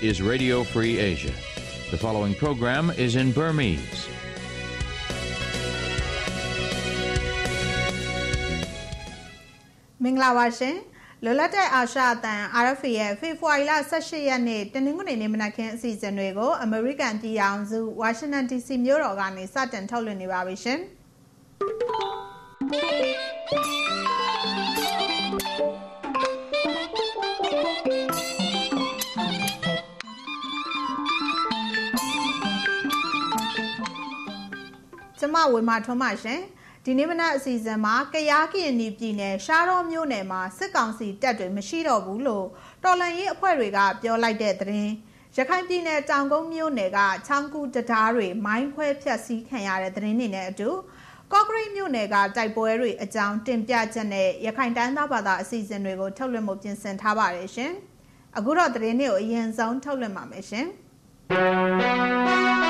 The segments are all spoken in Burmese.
This is Radio Free Asia. The following program is in Burmese. ။မင်္ဂလာပါရှင်။လွတ်လပ်တဲ့အာရှအသံ RFA ရဲ့ဖေဖော်ဝါရီလ18ရက်နေ့တနင်္ဂနွေနေ့မနက်ခင်းအစီအစဉ်တွေကို American ပြည်ထောင်စု Washington DC မြို့တော်ကနေစတင်ထုတ်လွှင့်နေပါပြီရှင်။ ကျမဝေမာထွန်းပါရှင်။ဒီနေ့မနက်အစီအစဉ်မှာကရားကရင်ပြည်နယ်ရှားတော်မြို့နယ်မှာစစ်ကောင်စီတပ်တွေမရှိတော့ဘူးလို့တော်လန်ရေးအဖွဲ့တွေကပြောလိုက်တဲ့သတင်းရခိုင်ပြည်နယ်တောင်ကုန်းမြို့နယ်ကချောင်းကူတံတားတွေမိုင်းခွဲဖျက်ဆီးခံရတဲ့သတင်းတွေနဲ့အတူကော့ကရိတ်မြို့နယ်ကတိုက်ပွဲတွေအကြောင်းတင်ပြချက်နဲ့ရခိုင်တိုင်းသားဘာသာအစီအစဉ်တွေကိုထုတ်လွှင့်မှုပြင်ဆင်ထားပါတယ်ရှင်။အခုတော့သတင်းတွေကိုအရင်ဆုံးထုတ်လွှင့်ပါမယ်ရှင်။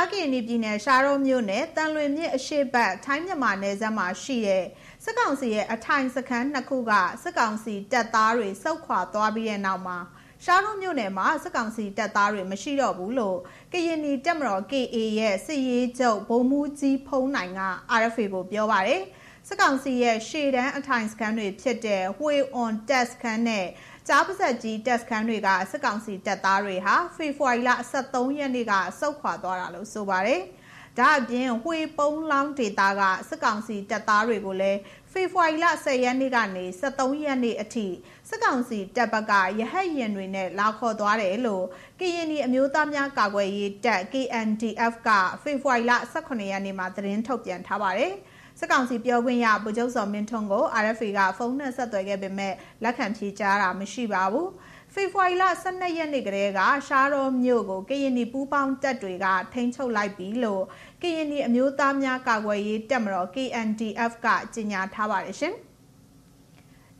ရားကရင်ပြည်နယ်ရှားရောမြို့နယ်တန်လွင်မြစ်အရှိတ်ထိုင်းမြန်မာနယ်စပ်မှာရှိတဲ့စစ်ကောင်စီရဲ့အထိုင်စခန်းနှစ်ခုကစစ်ကောင်စီတပ်သားတွေစုခွာသွားပြီးတဲ့နောက်မှာရှားရောမြို့နယ်မှာစစ်ကောင်စီတပ်သားတွေမရှိတော့ဘူးလို့ကရင်နီတပ်မတော် KA ရဲ့စစ်ရေးချုပ်ဗိုလ်မှူးကြီးဖုံးနိုင်က RFA ကိုပြောပါတယ်စစ်ကောင်စီရဲ့ရှေ့တန်းအထိုင်စခန်းတွေဖြစ်တဲ့ Hui on Test ခန်းနဲ့ ကြားပါဆက်ကြီးတက်စခန်းတွေကစစ်ကောင်စီတပ်သားတွေဟာဖေဖော်ဝါရီလ23ရက်နေ့ကစုခွာသွားတာလို့ဆိုပါတယ်။ဒါအပြင်ဝှေပုံးလောင်းဒေတာကစစ်ကောင်စီတပ်သားတွေကိုလည်းဖေဖော်ဝါရီလ10ရက်နေ့ကနေ23ရက်နေ့အထိစစ်ကောင်စီတပ်ဘက်ကရဟတ်ရင်တွေနဲ့လာခေါ်သွားတယ်လို့ကရင်နီအမျိုးသားများကာကွယ်ရေးတပ် KNDF ကဖေဖော်ဝါရီလ18ရက်နေ့မှာသတင်းထုတ်ပြန်ထားပါတယ်။ စစ်ကောင်စီပြောခွင့်ရဗိုလ်ချုပ်စော်မင်းထွန်းကို RFA ကဖုန်းနဲ့ဆက်သွယ်ခဲ့ပေမဲ့လက်ခံဖြေကြားတာမရှိပါဘူး။ဖေဖော်ဝါရီလ12ရက်နေ့ကတည်းကရှားတော်မြို့ကိုကရင်နီပူးပေါင်းတပ်တွေကထိန်းချုပ်လိုက်ပြီလို့ကရင်နီအမျိုးသားများကာကွယ်ရေးတပ်မတော် KNDF ကကြေညာထားပါတယ်ရှင်။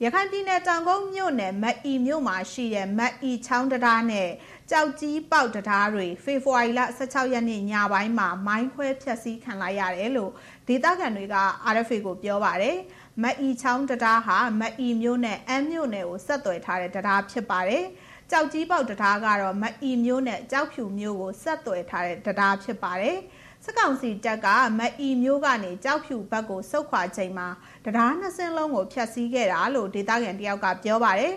ရခိုင်ပြည်နယ်တောင်ကုန်းမြို့နယ်မတ်အီမြို့မှာရှိတဲ့မတ်အီချောင်းတရားနဲ့ကြောက်ကြီးပေါက်တရားတွေဖေဖော်ဝါရီလ16ရက်နေ့ညပိုင်းမှာမိုင်းခွဲဖျက်ဆီးခံလိုက်ရတယ်လို့ ဒေသခံတွေက RFA ကိုပြောပါတယ်။မတ်အီချောင်းတရားဟာမတ်အီမြို့နဲ့အမ်းမြို့နယ်ကိုဆက်သွယ်ထားတဲ့တရားဖြစ်ပါတယ်။ကြောက်ကြီးပေါက်တရားကတော့မတ်အီမြို့နဲ့ကြောက်ဖြူမြို့ကိုဆက်သွယ်ထားတဲ့တရားဖြစ်ပါတယ်။စစ်ကောင်စီတပ်ကမအီမျိုးကနေကြောက်ဖြူဘက်ကိုဆုတ်ခွာချိန်မှာတရားနှစ်စင်းလုံးကိုဖျက်ဆီးခဲ့တာလို့ဒေသခံတယောက်ကပြောပါတယ်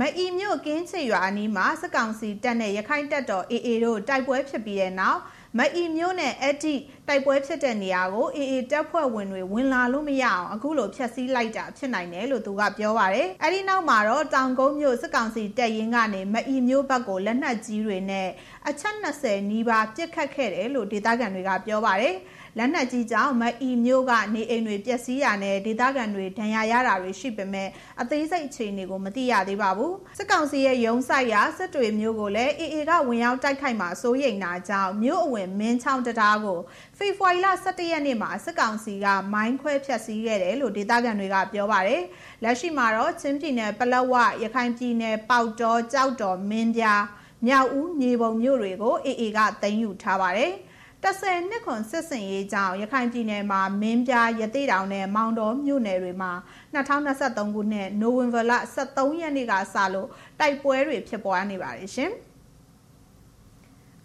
မအီမျိုးကင်းချေရွာအနီးမှာစစ်ကောင်စီတပ်နဲ့ရခိုင်တပ်တော် AA တို့တိုက်ပွဲဖြစ်ပြီးတဲ့နောက် မအီမျိုးနဲ့အတိတိုက်ပွဲဖြစ်တဲ့နေရာကိုအေအေတပ်ဖွဲ့ဝင်တွေဝင်လာလို့မရအောင်အခုလိုဖျက်ဆီးလိုက်တာဖြစ်နိုင်တယ်လို့သူကပြောပါတယ်။အဲဒီနောက်မှာတော့တောင်ကုန်းမြို့စစ်ကောင်စီတပ်ရင်းကနေမအီမျိုးဘက်ကိုလက်နက်ကြီးတွေနဲ့အချက်20နီးပါးပစ်ခတ်ခဲ့တယ်လို့ဒေသခံတွေကပြောပါတယ်။ လက်နက်ကြီးကြောင့်မအီမျိုးကနေအိမ်တွေပျက်စီးရနဲ့ဒေသခံတွေဒဏ်ရာရတာတွေရှိပေမဲ့အသေးစိတ်အခြေအနေကိုမသိရသေးပါဘူးစစ်ကောင်စီရဲ့ရုံးဆိုင်ရာစစ်တွေမျိုးကိုလည်းအေအေကဝင်ရောက်တိုက်ခိုက်မှာစိုးရိမ်တာကြောင့်မြို့အဝင်မင်းချောင်းတရားကိုဖေဖော်ဝါရီလ17ရက်နေ့မှာစစ်ကောင်စီကမိုင်းခွဲဖျက်ဆီးခဲ့တယ်လို့ဒေသခံတွေကပြောပါတယ်လက်ရှိမှာတော့ချင်းပြည်နယ်ပလက်ဝရခိုင်ပြည်နယ်ပေါက်တော်ကြောက်တော်မင်းပြားမြောက်ဦးမြေပုံမြို့တွေကိုအေအေကသိမ်းယူထားပါတယ်။ 10နှစ်ခွန်စစ်စင်ရေးကြောင့်ရခိုင်ပြည်နယ်မှာမင်းပြားရသေးတောင်နဲ့မောင်တော်မြို့နယ်တွေမှာ2023ခုနှစ်နိုဝင်ဘာလ23ရက်နေ့ကစလို့တိုက်ပွဲတွေဖြစ်ပွားနေပါတယ်ရှင်။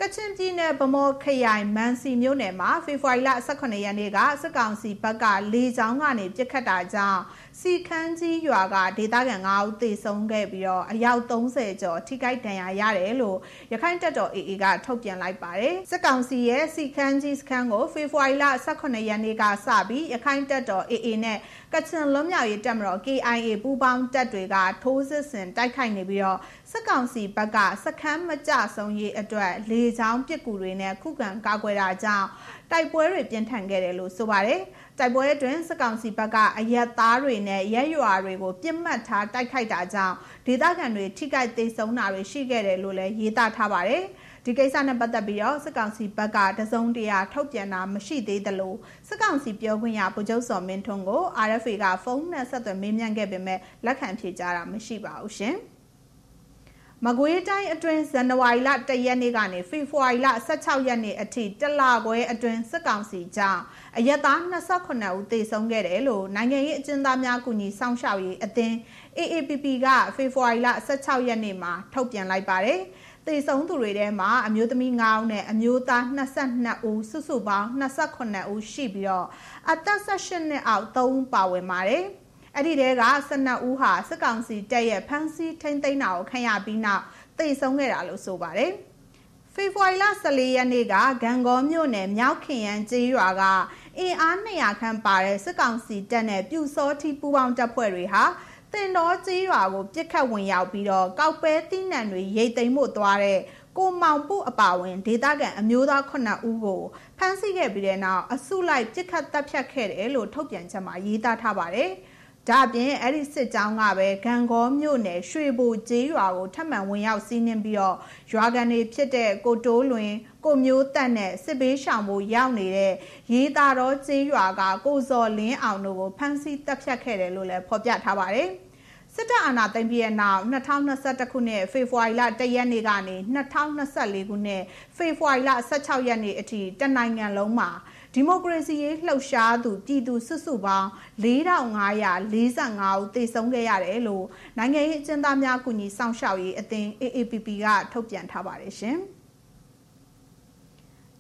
ကချင်ပြည်နယ်ဗမော်ခရိုင်မန်စီမြို့နယ်မှာဖေဖော်ဝါရီလ18ရက်နေ့ကစစ်ကောင်စီဘက်ကလေကြောင်းကနေပြစ်ခတ်တာကြောင့် စီခန်းကြီးရွာကဒေသခံ9ဦးသေဆုံးခဲ့ပြီးတော့အယောက်30ကျော်ထိခိုက်ဒဏ်ရာရတယ်လို့ရခိုင်တပ်တော် AA ကထုတ်ပြန်လိုက်ပါတယ်စစ်ကောင်စီရဲ့စီခန်းကြီးစခန်းကိုဖေဖော်ဝါရီလ18ရက်နေ့ကစပြီးရခိုင်တပ်တော် AA နဲ့ကချင်လွတ်မြောက်ရေးတပ်မတော် KIA ပူးပေါင်းတပ်တွေကထိုးစစ်ဆင်တိုက်ခိုက်နေပြီးတော့စစ်ကောင်စီဘက်ကစခန်းမကြဆုံးရေးအတွက်လေကြောင်းပစ်ကူတွေနဲ့ခုခံကာကွယ်တာကြောင့် တိုက်ပွဲတွေပြင်းထန်ခဲ့တယ်လို့ဆိုပါတယ်တိုက်ပွဲအတွင်းစစ်ကောင်စီဘက်ကအရက်သားတွေနဲ့ရဲရွာတွေကိုပြစ်မှတ်ထားတိုက်ခိုက်တာကြောင့်ဒေသခံတွေထိခိုက်သေးဆုံးတာတွေရှိခဲ့တယ်လို့လည်းရေးသားထားပါတယ်ဒီကိစ္စနဲ့ပတ်သက်ပြီးတော့စစ်ကောင်စီဘက်ကတစုံတရာထုတ်ပြန်တာမရှိသေးသလိုစစ်ကောင်စီပြောခွင့်ရဗိုလ်ချုပ်စော်မင်းထွန်းကို RFA ကဖုန်းနဲ့ဆက်သွယ်မေးမြန်းခဲ့ပေမဲ့လက်ခံဖြေကြားတာမရှိပါဘူးရှင်။ မမကွေးတိုင်းအတွင်းဇန်နဝါရီလ1ရက်နေ့ကနေဖေဖော်ဝါရီလ16ရက်နေ့အထိတလခွဲအတွင်းစစ်ကောင်စီကြောင့်အရက်သား28ဦးသေဆုံးခဲ့တယ်လို့နိုင်ငံရေးအကျဉ်းသားများကူညီဆောင်ရှောက်ရေးအသင်း AAPP ကဖေဖော်ဝါရီလ16ရက်နေ့မှာထုတ်ပြန်လိုက်ပါတယ်။သေဆုံးသူတွေထဲမှာအမျိုးသမီး9ဦးနဲ့အမျိုးသား22ဦးစုစုပေါင်း28ဦးရှိပြီးတော့အသက်18နှစ်အောက်3ဦးပါဝင်ပါတယ်။ အဲ့ဒီတဲက12ဦးဟာစစ်ကောင်စီတပ်ရဲ့ဖမ်းဆီးထိန်းသိမ်းတာကိုခံရပြီးနောက်သေဆုံးခဲ့တာလို့ဆိုပါတယ်။ဖေဖော်ဝါရီလ14ရက်နေ့ကဂံကောမြို့နယ်မြောက်ခင်ရန်ကျေးရွာကအင်အား200ခန့်ပါတဲ့စစ်ကောင်စီတပ်နဲ့ပြူစောတိပူပေါင်းတပ်ဖွဲ့တွေဟာတင်တော်ကျေးရွာကိုပြစ်ခတ်ဝင်ရောက်ပြီးတော့ကောက်ပဲတိနံတွေရိတ်သိမ်းဖို့သွားတဲ့ကိုမောင်ပုအပါဝင်ဒေသခံအမျိုးသား9ဦးကိုဖမ်းဆီးခဲ့ပြီးတဲ့နောက်အစုလိုက်ပြစ်ခတ်တပ်ဖြတ်ခဲ့တယ်လို့ထုတ်ပြန်ချက်မှာရေးသားထားပါတယ်။ ဒါအပြင်အဲ့ဒီစစ်ကြောင်းကပဲဂံကောမြို့နယ်ရွှေဘိုကျေးရွာကိုထပ်မံဝင်ရောက်စီးနင်းပြီးတော့ရွာကန်တွေဖြစ်တဲ့ကိုတိုးလွင်ကိုမျိုးတက်နဲ့စစ်ဘေးရှောင်မှုရောက်နေတဲ့ရေးသားတော်ကျေးရွာကကိုစော်လင်းအောင်တို့ကိုဖမ်းဆီးတပ်ဖြတ်ခဲ့တယ်လို့လည်းဖော်ပြထားပါတယ်စစ်တပ်အာဏာသိမ်းပြီးတဲ့နောက်2021ခုနှစ်ဖေဖော်ဝါရီလ1ရက်နေ့ကနေ2024ခုနှစ်ဖေဖော်ဝါရီလ16ရက်နေ့အထိတနိုင်ငံလုံးမှာ ဒီမိုကရေစီရေးလှုပ်ရှားသူပြည်သူစုစုပေါင်း4545ဦးသေဆုံးခဲ့ရတယ်လို့နိုင်ငံရေးအကျဉ်းသားများကူညီဆောင်ရှောက်ရေးအသင်း AAPP ကထုတ်ပြန်ထားပါတယ်ရှင်။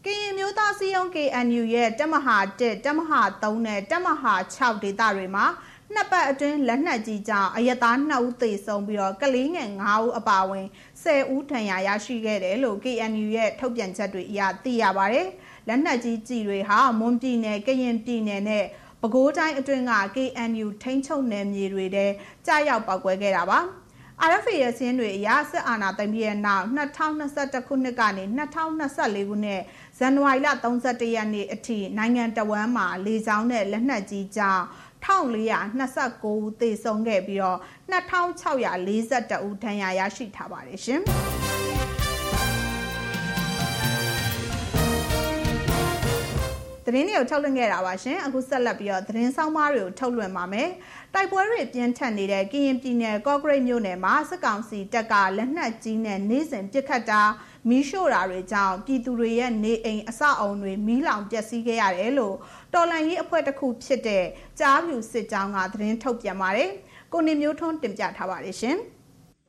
ကရင်မျိုးသားစည်းရုံး KNU ရဲ့တမဟာ1တမဟာ3နဲ့တမဟာ6ဒေသတွေမှာနှစ်ပတ်အတွင်းလက်နက်ကြီးကြောင့်အယသား2ဦးသေဆုံးပြီးတော့ကလေးငယ်9ဦးအပါအဝင်10ဦးထဏ်ရာရရှိခဲ့တယ်လို့ KNU ရဲ့ထုတ်ပြန်ချက်တွေအရသိရပါတယ်။ လက်နက်ကြီးကြီးတွေဟာမွန်ပြည်နယ်ကရင်ပြည်နယ်နဲ့ပဲခူးတိုင်းအတွင်းက KNU ထိန်းချုပ်နယ်မြေတွေထဲကြားရောက်ပောက်ကွဲခဲ့တာပါ RFA ရဲ့စင်းတွေအရစစ်အာဏာသိမ်းပြီးတဲ့နောက်2021ခုနှစ်ကနေ2024ခုနှစ်ဇန်နဝါရီလ31ရက်နေ့အထိနိုင်ငံတော်ဝန်မှာလေကြောင်းနဲ့လက်နက်ကြီးကြောင့်1429ဦးသေဆုံးခဲ့ပြီးတော့2642ဦးဒဏ်ရာရရှိထားပါတယ်ရှင်။ သတင်းတွေကိုထုတ်လွှင့်ခဲ့တာပါရှင်အခုဆက်လက်ပြီးတော့သတင်းဆောင်မတွေကိုထုတ်လွှင့်ပါမယ်တိုက်ပွဲတွေပြင်းထန်နေတဲ့ကရင်ပြည်နယ်ကော့ဂရိတ်မြို့နယ်မှာစစ်ကောင်စီတပ်ကလက်နက်ကြီးနဲ့နေစဉ်ပစ်ခတ်တာမီးရှို့တာတွေကြောင့်ပြည်သူတွေရဲ့နေအိမ်အဆောက်အုံတွေမီးလောင်ပျက်စီးခဲ့ရတယ်လို့တော်လန်ရေးအဖွဲ့တစ်ခုဖြစ်တဲ့ကြားပြူစစ်ကြောင်းကသတင်းထုတ်ပြန်ပါတယ်ကိုနေမျိုးထွန်းတင်ပြထားပါတယ်ရှင်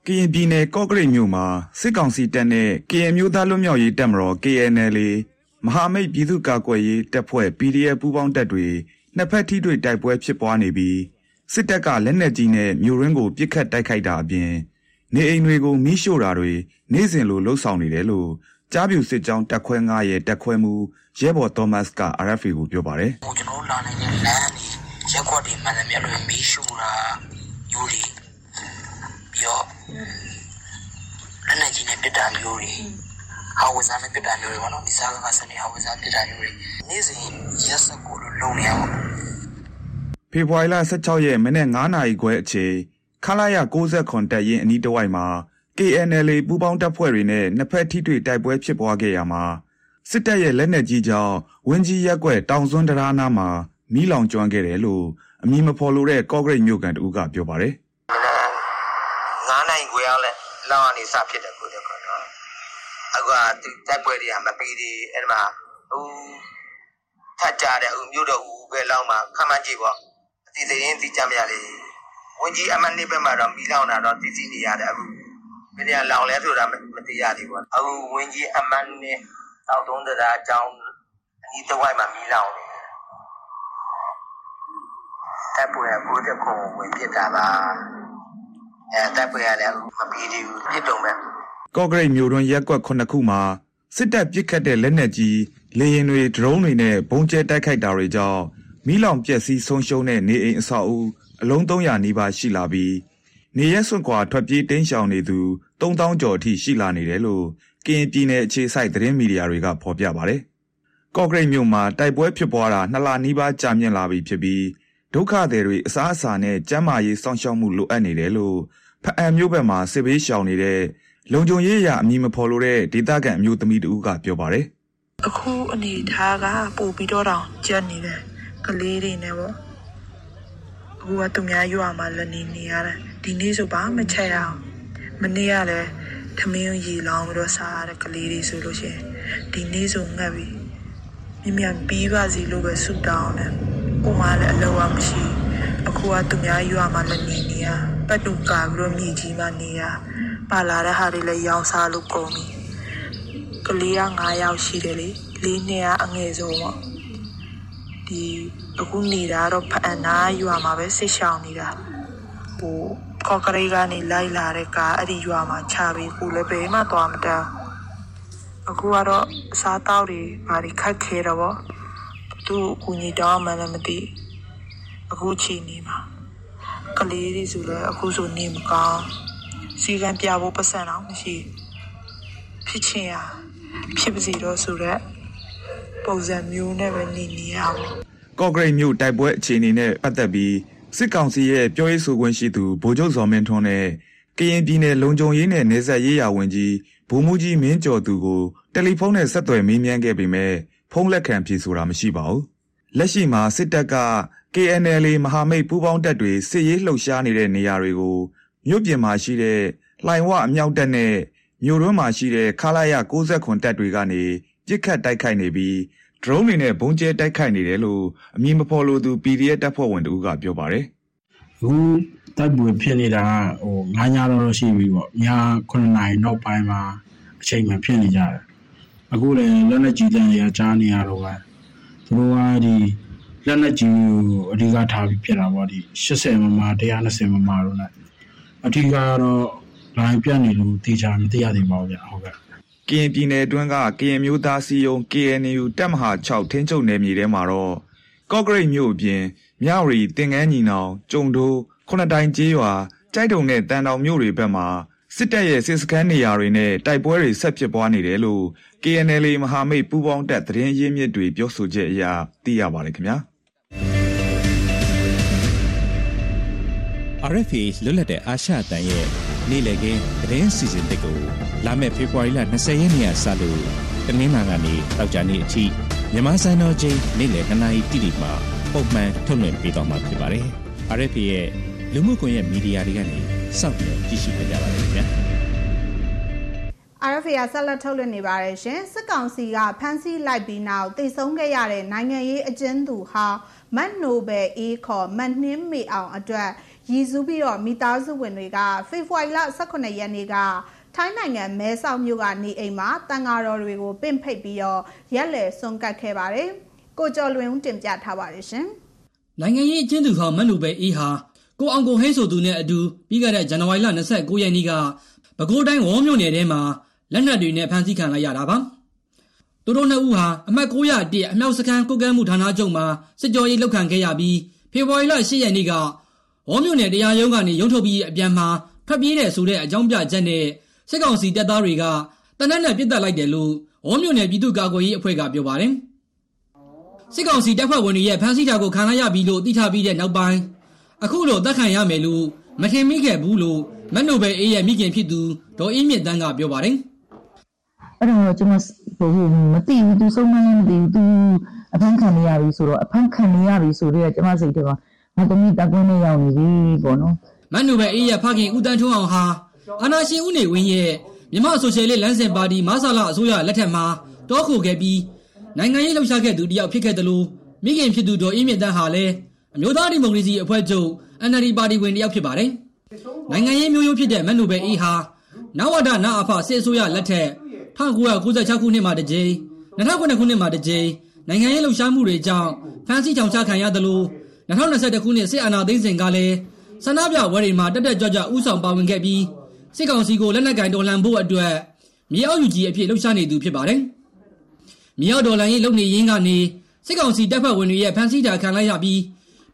ကရင်ပြည်နယ်ကော့ဂရိတ်မြို့မှာစစ်ကောင်စီတပ်နဲ့ကရင်မျိုးသားလွတ်မြောက်ရေးတပ်မတော် KNL မဟာမိတ်ပြည်သူ့ကာကွယ်ရေးတပ်ဖွဲ့ PDF ပူးပေါင်းတပ်တွေနှစ်ဖက်ထိတွေ့တိုက်ပွဲဖြစ်ပွားနေပြီးစစ်တပ်ကလက်နက်ကြီးနဲ့မြို့ရင်းကိုပစ်ခတ်တိုက်ခိုက်တာအပြင် နေအိမ်တွေကိုမိရှို့တာတွေနေ့စဉ်လိုလှုပ်ဆောင်နေတယ်လို့ကြားပြူစစ်ကြောင်းတက်ခွဲ9ရဲ့တက်ခွဲမှုရဲဘော်သောမတ်က RFA ကိုပြောပါတယ်။ကျွန်တော်လာနေတဲ့လမ်းတွေရက်ွက်တွေမှန်တယ်မြတ်တွေမိရှို့တာယူတွေပြီးတော့လက်နက်ကြီးနဲ့ပစ်တာမျိုးတွေ ဟာဝဇာနဲ့ပြတာမျိုးတွေပေါ့နော်ဒီစားကစနေဟာဝဇာပြတာမျိုးတွေနေ့စဉ်ရက်စက်ကိုလုံနေအောင်ဖေဖော်ဝါရီလ16ရက်မနေ့9နာရီခွဲအချိန်ခလာရ60တက်ရင်အနီးတစ်ဝိုက်မှာ KNL ပူးပေါင်းတပ်ဖွဲ့တွေနဲ့နှစ်ဖက်ထိတွေ့တိုက်ပွဲဖြစ်ပွားခဲ့ရမှာစစ်တပ်ရဲ့လက်နက်ကြီးကြောင့်ဝင်းကြီးရက်ွက်တောင်စွန်းတရားနာမှာမီးလောင်ကျွမ်းခဲ့တယ်လို့အမည်မဖော်လိုတဲ့ကော့ဂရိတ်မြို့ကန်တူကပြောပါတယ်။9နိုင်ခွဲအောင်လဲလောက်အနေစဖြစ်တယ် ကိုတဲ့အခုကတိုက်ပွဲတွေကမပြီးသေးအဲ့မှာဟိုထတ်ကြတဲ့ဟိုမြို့တော်ဦးပဲလောက်မှခမန်းကြည့်ပေါ့အစီအစဉ်သိကြမရလေဝင်ကြီးအမနှစ်ဘက်မှာတော့ပြီးလောက်တာတော့သိသိနေရတယ်အခုဘယ်နေရာလောင်လဲဆိုတာမသိရသေးဘူးအခုဝင်ကြီးအမနှစ်တောက်သုံးတရားအကြောင်းအနီးတစ်ဝိုက်မှာမီးလောင်နေတယ်တပ်ပွဲကိုတဲ့ခုံဝင်ပြစ်တာပါအဲတပ်ပွဲကလည်းမပြီးသေးဘူးပြစ်တုံပဲ ကော့ဂရိတ်မြို့တွင်းရက်ကွက်ခုနှစ်ခုမှာစစ်တပ်ပစ်ခတ်တဲ့လက်နက်ကြီးလေရင်တွေဒရုန်းတွေနဲ့ဘုံကျဲတိုက်ခိုက်တာတွေကြောင့်မိလောင်ပျက်စီးဆုံးရှုံးတဲ့နေအိမ်အဆောက်အဦအလုံး300နီးပါးရှိလာပြီးနေရက်စွန့်ခွာထွက်ပြေးတိမ်းရှောင်နေသူ3000ကျော်အထိရှိလာနေတယ်လို့ကရင်ပြည်နယ်အခြေစိုက်သတင်းမီဒီယာတွေကဖော်ပြပါတယ်။ကော့ဂရိတ်မြို့မှာတိုက်ပွဲဖြစ်ပွားတာနှစ်လနီးပါးကြာမြင့်လာပြီဖြစ်ပြီးဒုက္ခသည်တွေအစားအစာနဲ့ကျန်းမာရေးစောင့်ရှောက်မှုလိုအပ်နေတယ်လို့ဖအံမြို့ဘက်မှာစစ်ဘေးရှောင်နေတဲ့ လုံခြုံရေးအရာအမည်မဖော်လို့တဲ့ဒေသခံအမျိုးသမီးတဦးကပြောပါတယ်။အခုအနေထားကပို့ပြီးတော့တောင်ကြက်နေတယ်ကလေးတွေနဲ့ပေါ့။အခုကသူများရွာမှာလည်းနေနေရတယ်။ဒီနေ့ဆိုပါမချက်ရအောင်။မနေ့ကလည်းသမင်းရေလောင်းပြီးတော့စားရတဲ့ကလေးတွေဆိုလို့ရှိရင်ဒီနေ့ဆိုငတ်ပြီမြင်မြန်ပြီးပါစီလို့ပဲဆုတောင်းတယ်။ကိုမလည်းအလောကမရှိအခုကသူများရွာမှာလည်းနေနေရပတ်တူကာပြီးတော့မြေကြီးမှာနေရ ပါလာတဲ့ဟာတွေလည်းရောင်းစားလို့ကုန်ပြီ။ကလေးက9ယောက်ရှိတယ်လေလေးနှစ်ကအငယ်ဆုံးပေါ့ဒီအခုနေတာတော့ဖအန်နာရွာမှာပဲဆစ်ရှောင်နေတာဟိုကော့ကရိတ်ကနေလိုက်လာတဲ့ကားအဲ့ဒီရွာမှာချပြီးကိုလည်းဘယ်မှသွားမတန်းအခုကတော့အစားတောက်တွေဘာတွေခက်ခဲတော့ဗောသူ့ကိုညီတောင်းမှလည်းမသိအခုချိန်နေမှာကလေးတွေဆိုလည်းအခုဆိုနေမကောင်း စီကံပြဖို့ပတ်စံတော့မရှိဖြစ်ချင်ရဖြစ်ပါစီတော့ဆိုတော့ပုံစံမျိုးနဲ့ပဲနေနေရပါကော့ဂရိတ်မြို့တိုက်ပွဲအခြေအနေနဲ့ပတ်သက်ပြီးစစ်ကောင်စီရဲ့ပြောရေးဆိုခွင့်ရှိသူဗိုလ်ချုပ်ဇော်မင်းထွန်းနဲ့ကရင်ပြည်နယ်လုံခြုံရေးနဲ့နေဆက်ရေးရာဝန်ကြီးဗိုလ်မှူးကြီးမင်းကျော်သူကိုတယ်လီဖုန်းနဲ့ဆက်သွယ်မေးမြန်းခဲ့ပေမဲ့ဖုန်းလက်ခံဖြေဆိုတာမရှိပါဘူး။လက်ရှိမှာစစ်တပ်က KNL မဟာမိတ်ပူးပေါင်းတပ်တွေစစ်ရေးလှုပ်ရှားနေတဲ့နေရာတွေကို မြို့ပြင်မှာရှိတဲ့လှိုင်ဝအမြောက်တပ်နဲ့မြို့တွင်းမှာရှိတဲ့ခလာရ69တပ်တွေကနေပြစ်ခတ်တိုက်ခိုက်နေပြီးဒရုန်းတွေနဲ့ဘုံကျဲတိုက်ခိုက်နေတယ်လို့အမည်မဖော်လို့သူ PDF တပ်ဖွဲ့ဝင်တဦးကပြောပါတယ်အခုတိုက်ပွဲဖြစ်နေတာကဟို9ညတော့ရှိပြီပေါ့ည9နာရီနောက်ပိုင်းမှာအချိန်မှဖြစ်နေကြတယ်အခုလည်းလက်လက်ကြီးတန်းတွေကကြားနေရတော့ပဲသူတို့ကဒီလက်လက်ကြီးကိုအဓိကထားပြီးဖြစ်တာပေါ့ဒီ80မမ120မမလို့ ਨੇ အဓိကကတော့ line ပြတ်နေလို့တေချာမသိရသေးပါဘူးဗျဟုတ်ကဲ့။ကရင်ပြည်နယ်အတွင်းကကရင်မျိုးသားစီယုံ KNU တပ်မဟာ6ထင်းချုပ်နယ်မြေထဲမှာတော့ကော့ဂရိတ်မြို့အပြင်မြဝတီတင်ကန်းညီနောင်ကျုံတိုးခုနှစ်တိုင်ကျေးရွာကြိုက်တုံနဲ့တန်တောင်မြို့တွေဘက်မှာစစ်တပ်ရဲ့စစ်စခန်းနေရာတွေနဲ့တိုက်ပွဲတွေဆက်ဖြစ်ပွားနေတယ်လို့ KNL မဟာမိတ်ပူးပေါင်းတပ်သတင်းရင်းမြစ်တွေပြောဆိုချက်အရသိရပါတယ်ခင်ဗျာ။ RFA လွတ်လပ်တဲ့အာရှအတန်ရဲ့နေ့လည်ခင်းသတင်းစီစဉ်တစ်ကိုလာမယ့်ဖေဖော်ဝါရီလ20ရက်နေ့ကစလို့တနင်္လာကနေတောက်ကြနေ့အထိမြန်မာစံတော်ချိန်နေ့လည်2နာရီတိတိမှပုံမှန်ထုတ်လွှင့်ပေးသွားမှာဖြစ်ပါတယ်။ RFA ရဲ့လူမှုကွန်ရက်မီဒီယာတွေကနေစောင့်မျှော်ကြည့်ရှုကြပါရစေခင်ဗျာ။ RFA ဆက်လက်ထုတ်လွှင့်နေပါတယ်ရှင်စစ်ကောင်စီကဖမ်းဆီးလိုက်ပြီးနောက်တည်ဆုံးခဲ့ရတဲ့နိုင်ငံရေးအကျဉ်းသူဟာမတ်နိုဘယ်အေးခေါ်မတ်နှင်းမေအောင်အတွက် ရည်စူးပြီးတော့မိသားစုဝင်တွေကဖေဖော်ဝါရီလ18ရက်နေ့ကထိုင်းနိုင်ငံမဲဆောက်မြို့ကနေအိမ်မှာတန်ဃာတော်တွေကိုပင့်ဖိတ်ပြီးတော့ရက်လည်ဆွန့်ကတ်ခဲ့ပါတယ်ကိုကျော်လွင်ဦးတင်ပြထားပါတယ်ရှင်နိုင်ငံရေးအကျဉ်းသူဟောင်းမတ်လူပဲအေးဟာကိုအောင်ကိုဟိန်းဆိုသူနဲ့အတူပြီးခဲ့တဲ့ဇန်နဝါရီလ29ရက်နေ့ကပဲခူးတိုင်းဝေါ်မြို့နယ်ထဲမှာလက်နက်တွေနဲ့ဖမ်းဆီးခံလိုက်ရတာပါသူတို့နှစ်ဦးဟာအမှတ်901အမြောက်စခန်းကုတ်ကဲမှုဌာနချုပ်မှာစစ်ကြောရေးလုပ်ခံခဲ့ရပြီးဖေဖော်ဝါရီလ10ရက်နေ့က ဝေါ်မြို့နယ်တရားရုံးကနေ ရုံးထုတ်ပြီးအပြန်မှာ ထွက်ပြေးတဲ့ဆိုတဲ့အကြောင်းပြချက်နဲ့ စစ်ကောင်စီတပ်သားတွေကတနက်နဲ့ပြစ်တက်လိုက်တယ်လို့ ဝေါ်မြို့နယ် ပြည်သူ့ကာကွယ်ရေးအဖွဲ့က ပြောပါတယ် စစ်ကောင်စီတပ်ဖွဲ့ဝင်တွေရဲ့ ဖမ်းဆီးတာကို ခံရပြီလို့ သိထားပြီးတဲ့နောက်ပိုင်း အခုလိုတက်ခံရမယ်လို့ မထင်မိခဲ့ဘူးလို့မတ်နိုဘယ်အေးရဲ့ မိခင်ဖြစ်သူ ဒေါ်အေးမြင့်တန်းက ပြောပါတယ် အဲ့တော့ ကျွန်တော်ဟိုမသိဘူး သူဆုံးမလည်း မသိဘူး သူအဖမ်းခံနေရပြီဆိုတော့အဖမ်းခံနေရပြီဆိုတော့ကျွန်မစိတ်ထဲမှာ ငါသမီးတကွန်းနဲ့ရောက်နေပြီပေါ့နော်မတ်နိုဘယ်အေးရဲ့ဖခင်ဦးတန်းထွန်းအောင်ဟာအာနာရှင်ဦးနေဝင်းရဲ့မြန်မာဆိုရှယ်လစ်လမ်းစဉ်ပါတီမဆလာအစိုးရလက်ထက်မှာတောခိုခဲ့ပြီးနိုင်ငံရေးလှုပ်ရှားခဲ့သူတယောက်ဖြစ်ခဲ့တယ်လို့မိခင်ဖြစ်သူဒေါ်အေးမြင့်တန်းဟာလည်းအမျိုးသားဒီမိုကရေစီအဖွဲ့ချုပ် NLD ပါတီဝင်တယောက်ဖြစ်ပါတယ်။နိုင်ငံရေးမျိုးရိုးဖြစ်တဲ့မတ်နိုဘယ်အေးဟာနဝဒနာအဖစစ်အစိုးရလက်ထက်1996ခုနှစ်မှာတစ်ကြိမ်2009ခုနှစ်မှာတစ်ကြိမ်နိုင်ငံရေးလှုပ်ရှားမှုတွေကြောင့်ဖမ်းဆီးထောင်ချခံရတယ်လို့ 2021ခုနှစ်စစ်အာဏာသိမ်းစဉ်ကလည်းဆန္ဒပြဝဲတွေမှာတက်တက်ကြွကြွဥဆောင်ပါဝင်ခဲ့ပြီးစစ်ကောင်စီကိုလက်နက်ကင်တော်လှန်ဖို့အတွက်မြေအောက်ယူကြီးအဖြစ်လှုပ်ရှားနေသူဖြစ်ပါတယ်။မြေအောက်ဒေါ်လာရေးလုပ်နေရင်းကနေစစ်ကောင်စီတပ်ဖွဲ့ဝင်တွေရဲ့ဖမ်းဆီးတာခံလိုက်ရပြီး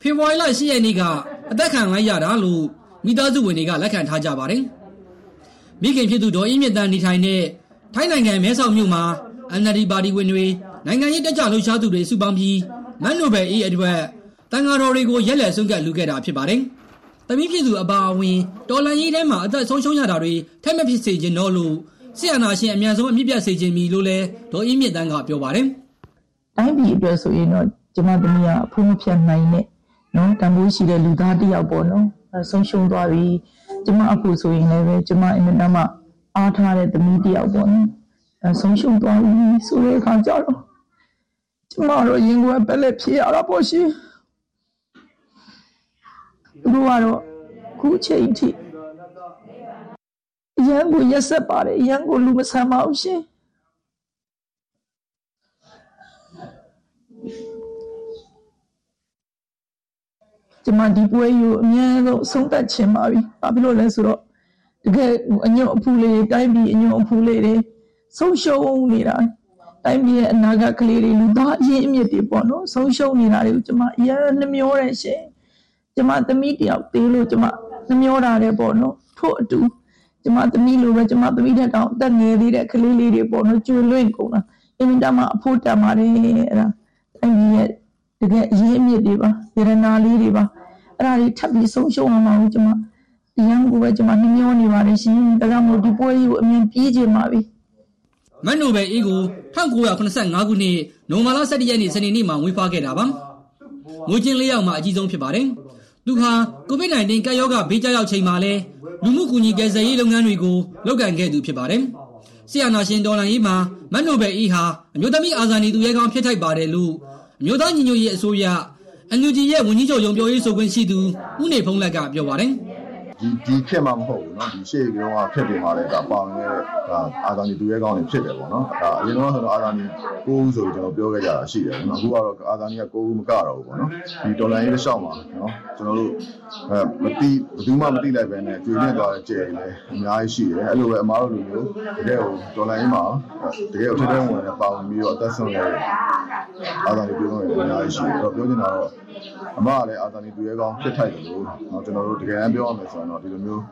ဖေဖော်ဝါရီလ10ရက်နေ့ကအသက်ခံလိုက်ရတာလို့မိသားစုဝင်တွေကလက်ခံထားကြပါတယ်။မိခင်ဖြစ်သူဒေါ်အေးမြင့်တန်းနေထိုင်တဲ့ထိုင်းနိုင်ငံမဲဆောက်မြို့မှာ NLD ပါတီဝင်တွေနိုင်ငံရေးတက်ကြလှုပ်ရှားသူတွေစုပေါင်းပြီးမန်နိုဘယ်အေးအတွက် တန်ဃာတော်တွေကိုရက်လက်ဆုံးကပ်လူခဲ့တာဖြစ်ပါတယ်။တမီးဖြစ်သူအပါအဝင်တော်လန်ရေးထဲမှာအသက်ဆုံးရှုံးရတာတွေထက်မဖြစ်စေခြင်းတော့လို့ဆီယနာရှင်အမြန်ဆုံးအမြင့်ပြတ်စေခြင်းမီလို့လဲဒေါ်အေးမြင့်တန်းကပြောပါတယ်။တိုင်းပြည်အတွက်ဆိုရင်တော့ကျွန်မသမီးကအဖိုးမဖြတ်နိုင်နဲ့နော်တန်ဖိုးရှိတဲ့လူသားတစ်ယောက်ပေါ့နော်အဲဆုံးရှုံးသွားပြီကျွန်မအခုဆိုရင်လည်းပဲကျွန်မအင်မတန်မှအားထားတဲ့သမီးတယောက်ပေါ့နော်အဲဆုံးရှုံးသွားပြီဆိုတဲ့အခါကျတော့ကျမတို့ရင်ကွယ်ပက်လက်ဖြစ်ရတာပေါ့ရှင် သူတို့ကတော့ခုချိန်ထိရန်ကိုရက်ဆက်ပါတယ်ရန်ကိုလူမဆန်ပါဘူးရှင်ကျမဒီပွဲယူအများဆုံးဆုံးသက်ချင်ပါပြီ။ဘာဖြစ်လို့လဲဆိုတော့တကယ်အညွန့်အဖူးလေးတွေတိုင်းပြည်အညွန့်အဖူးလေးတွေဆုံးရှုံးနေတာတိုင်းပြည်ရဲ့အနာဂတ်ကလေးတွေလူသားအရင်းအမြစ်တွေပေါ့နော်ဆုံးရှုံးနေတာတွေကိုကျမအရင်နှမျောတယ်ရှင်။ ကျမသမီးတယောက်သေးလို့ကျမနှမျောတာတယ်ပေါ့နော်ထို့အတူကျမသမီးလိုပဲကျမသမီးတဲ့တောင်အသက်ငယ်သေးတဲ့ကလေးလေးတွေပေါ့နော်ကျွလွင့်ကုန်တာအင်တာမှာအဖို့တန်ပါတယ်အဲ့ဒါတိုင်းပြည်ရဲ့တကယ်အရင်းအမြစ်တွေပါရတနာလေးတွေပါအဲ့ဒါတွေထပ်ပြီးဆုံးရှုံးအောင်ပါဘူးကျမဒီရန်ကိုပဲကျမနှမျောနေပါတယ်ရှင်ဒါကြောင့်မို့ဒီပွဲကြီးကိုအမြင်ပြေးချင်ပါပြီမန်နိုဘယ်အေးကို1985ခုနှစ်နိုမာလာ17ရက်နေ့စနေနေ့မှာမွေးဖွားခဲ့တာပါ။ငွေချင်းလေးယောက်မှာအကြီးဆုံးဖြစ်ပါတယ်။ သူဟာကိုဗစ် -19 ကပ်ရောဂါဘေးကြောက်ရောက်ချိန်မှာလဲလူမှုကူညီကယ်ဆယ်ရေးလုပ်ငန်းတွေကို လုပ်ကိုင်ခဲ့သူဖြစ်ပါတယ်။ဆီယနာရှင်ဒေါ်လာရေးမှာမန်နိုဘယ်အေးဟာ အမျိုးသမီး အာဇာနည်သူရဲကောင်း ဖြစ်ထိုက်ပါတယ်လို့ အမျိုးသားညီညွတ်ရေးအစိုးရအန်ယူဂျီရဲ့ ဝန်ကြီးချုပ်ရုံပြောရေးဆိုခွင့်ရှိသူ ဦးနေဖုံးလက်က ပြောပါတယ်။ ဒီဒီဖြစ်မှာမဟုတ်ဘူးเนาะဒီရှေ့ကတော့ဖြစ်ပြီးမှလည်းဒါပါဝင်တဲ့ဒါအာဇာနည်သူရဲကောင်းတွေဖြစ်တယ်ပေါ့နော်ဒါအရင်တော့ဆိုတော့အာဇာနည်9ဦးဆိုပြီးကျွန်တော်ပြောခဲ့ကြတာရှိတယ်နော်အခုကတော့အာဇာနည်က9ဦးမကတော့ဘူးပေါ့နော်ဒီဒေါ်လာရေးတစ်လျှောက်မှာเนาะကျွန်တော်တို့အဲမတိဘယ်သူမှမတိလိုက်ပဲနဲ့ကျွေးနေသွားတဲ့ကြယ်တွေလည်းအများကြီးရှိတယ်အဲ့လိုပဲအမားတို့လူမျိုးတကယ်ကိုဒေါ်လာရေးမှာတကယ်ကိုထိတဲ့ဝင်နဲ့ပါဝင်ပြီးတော့အသက်ဆုံးရတဲ့အာဇာနည်ပြောလို့အများကြီးရှိတယ်အဲ့တော့ပြောချင်တာတော့အမကလည်းအာဇာနည်သူရဲကောင်းဖြစ်ထိုက်တယ်လို့เนาะကျွန်တော်တို့တကယ်တမ်းပြောရမယ်ဆို ရင်တော့ဒီလိုမျိုး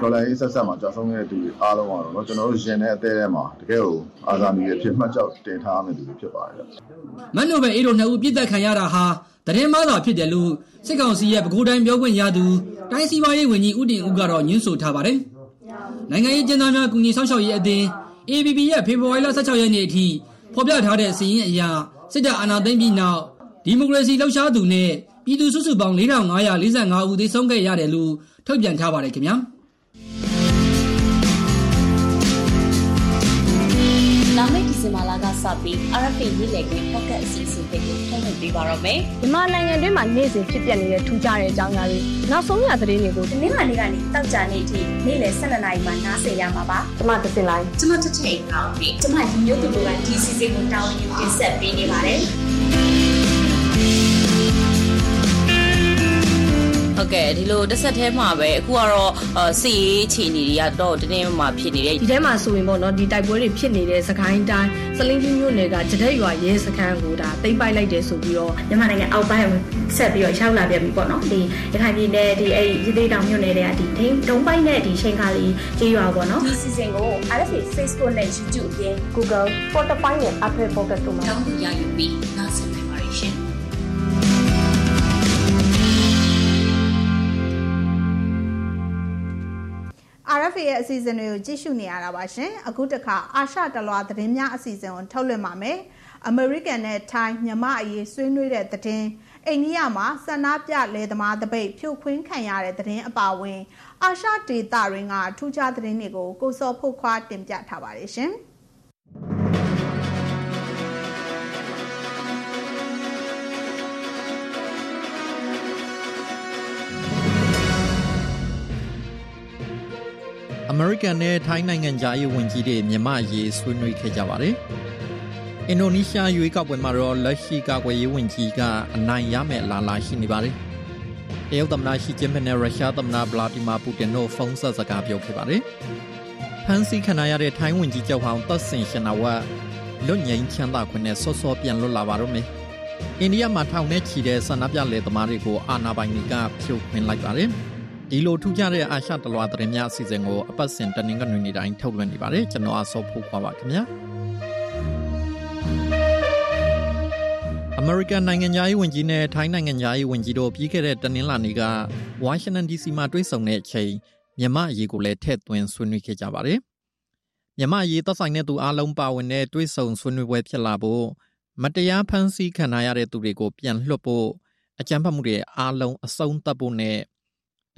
ဒေါ်လာရေးဆက်ဆက်မှာကြာဆုံးခဲ့တဲ့သူတွေအားလုံးကတော့နော်ကျွန်တော်တို့ရင်တဲ့အသေးထဲမှာတကယ်ကိုအာဇာနည်အဖြစ်မှတ်ကျောက်တင်ထားမယ်သူတွေဖြစ်ပါတယ်။မန်နိုဗယ်အေရိုနှစ်ဦးပြစ်သက်ခံရတာဟာတရင်မသာဖြစ်တယ်လို့စစ်ကောင်စီရဲ့ပဲခူးတိုင်းပြောခွင့်ရသူတိုင်းစီပါရေးဝန်ကြီးဦးတင်ဦးကတော့ညွှန်ဆိုထားပါတယ်။နိုင်ငံရေးကျင်းသားများကုညီဆောင်ရှောက်ရေးအသင်း ABB ရဲ့ဖေဖော်ဝါရီလ16ရက်နေ့အထိဖော်ပြထားတဲ့စီရင်အရာစစ်တပ်အာဏာသိမ်းပြီးနောက်ဒီမိုကရေစီလှုပ်ရှားသူနဲ့ပြည်သူစုစုပေါင်း4545ဦးသေဆုံးခဲ့ရတယ်လို့ ထုတ်ပြန်ထားပါတယ်ခင်ဗျာ။လာမယ့်ဒီဇင်ဘာလကစပြီး RFA ရေးလည်ခွင့် pocket အစီအစဉ်တွေကိုထုတ်လွှင့်ပေးပါတော့မယ်မြန်မာနိုင်ငံတွင်းမှာနေ့စဉ်ဖြစ်ပျက်နေတဲ့ထူးခြားတဲ့အကြောင်းအရာတွေနောက်ဆုံးရသတင်းတွေကို။ဒီနေ့မှနေ့ကနေတောက်ကြနေအထိနေ့လယ်12နာရီမှနားဆင်ရမှာပါကျွန်မသစင်လိုက်။ကျွန်မတစ်ချိန်အောင်ပြီ။ကျွန်မညီညွတ်သူတွေကဒီစီစဉ်ကိုတာဝန်ယူတင်ဆက်ပေးနေပါတယ်။ ဟုတ်ကဲ့ဒီလိုတစ်ဆက်တည်းမှာပဲအခုကတော့အာစီရေးချီနေတွေကတော့တင်းတင်းမှာဖြစ်နေတယ်ဒီထဲမှာဆိုရင်ပေါ့နော်ဒီတိုက်ပွဲတွေဖြစ်နေတဲ့စကိုင်းတိုင်းစလင်းကြီးမြို့နယ်ကကြတဲ့ရွာရဲစခန်းကိုဒါတိမ့်ပိုက်လိုက်တယ်ဆိုပြီးတော့မြန်မာနိုင်ငံအောက်ပိုင်းကိုဆက်ပြီးတော့ရောက်လာပြန်ပြီပေါ့နော်ဒီရခိုင်ပြည်နယ်ဒီအဲ့ရသေးတောင်မြို့နယ်တွေကဒီဒိန်းဒုံးပိုက်နဲ့ဒီချိန်ခါလေးကြေးရွာပေါ့နော်ဒီစီစဉ်ကို RFA Facebook နဲ့ YouTube အပြင် Google Spotify နဲ့ Apple Podcast တို့မှာတောင်းပန်ရယူပြီးနားဆင်နိုင်ပါရှင် RFA ရဲ့အစီအစဉ်တွေကိုကြည့်ရှုနေရတာပါရှင်အခုတခါအာရှတလွာသတင်းများအစီအစဉ်ကိုထုတ်လွှင့်ပါမယ်အမေရိကန်နဲ့ထိုင်းမြန်မာအရေးဆွေးနွေးတဲ့သတင်းအိန္ဒိယမှာဆန္ဒပြလယ်သမားတပိတ်ဖြိုခွင်းခံရတဲ့သတင်းအပါအဝင် အာရှဒေသတွင်းကထူးခြားသတင်းတွေကိုကိုစောဖို့ခွာတင်ပြထားပါတယ်ရှင် အမေရိကန်နဲ့ထိုင်းနိုင်ငံသားရေးဝန်ကြီးတွေမြန်မာရေးဆွေးနွေးခဲ့ကြပါတယ်။အင်ဒိုနီးရှားရွေးကောက်ပွဲမှာတော့လက်ရှိကာကွယ်ရေးဝန်ကြီးကအနိုင်ရမယ့်အလားအလာရှိနေပါတယ်။တရုတ်သမ္မတရှီကျင်းပင်နဲ့ရုရှားသမ္မတဗလာဒီမာပူတင်တို့ဖုန်းဆက်စကားပြောခဲ့ပါတယ်။ဖန်စီခံရတဲ့ထိုင်းဝန်ကြီးချုပ်ဟောင်းသက်ဆင်ရှင်နာဝတ်လွတ်ငြိမ်းချမ်းသာခွင့်နဲ့စောစောပြန်လွတ်လာပါတော့မယ်။အိန္ဒိယမှာထောင်နဲ့ချီတဲ့ဆန္ဒပြလယ်သမားတွေကိုအာဏာပိုင်တွေကဖြိုခွင်းလိုက်ပါတယ်။ ဒီလိုထူးခြားတဲ့အာရှတလွာသတင်းများအစီအစဉ်ကိုအပတ်စဉ်တနင်္ဂနွေနေ့တိုင်းထုတ်လွှင့်နေပါတယ်ကျွန်တော်အစောဖို့ခွာပါခင်ဗျာအမေရိကန်နိုင်ငံသားရေးဝန်ကြီးနဲ့ထိုင်းနိုင်ငံသားရေးဝန်ကြီးတို့ပြီးခဲ့တဲ့တနင်္လာနေ့ကဝါရှင်တန် DC မှာတွေ့ဆုံတဲ့အချိန်မြန်မာအရေးကိုလည်းထည့်သွင်းဆွေးနွေးခဲ့ကြပါတယ်မြန်မာအရေးသက်ဆိုင်တဲ့သူအလုံးပါဝင်တဲ့တွေ့ဆုံဆွေးနွေးပွဲဖြစ်လာဖို့မတရားဖန်ဆီးခံရတဲ့သူတွေကိုပြန်လွှတ်ဖို့အကြမ်းဖက်မှုတွေအားလုံးအဆုံးသတ်ဖို့နဲ့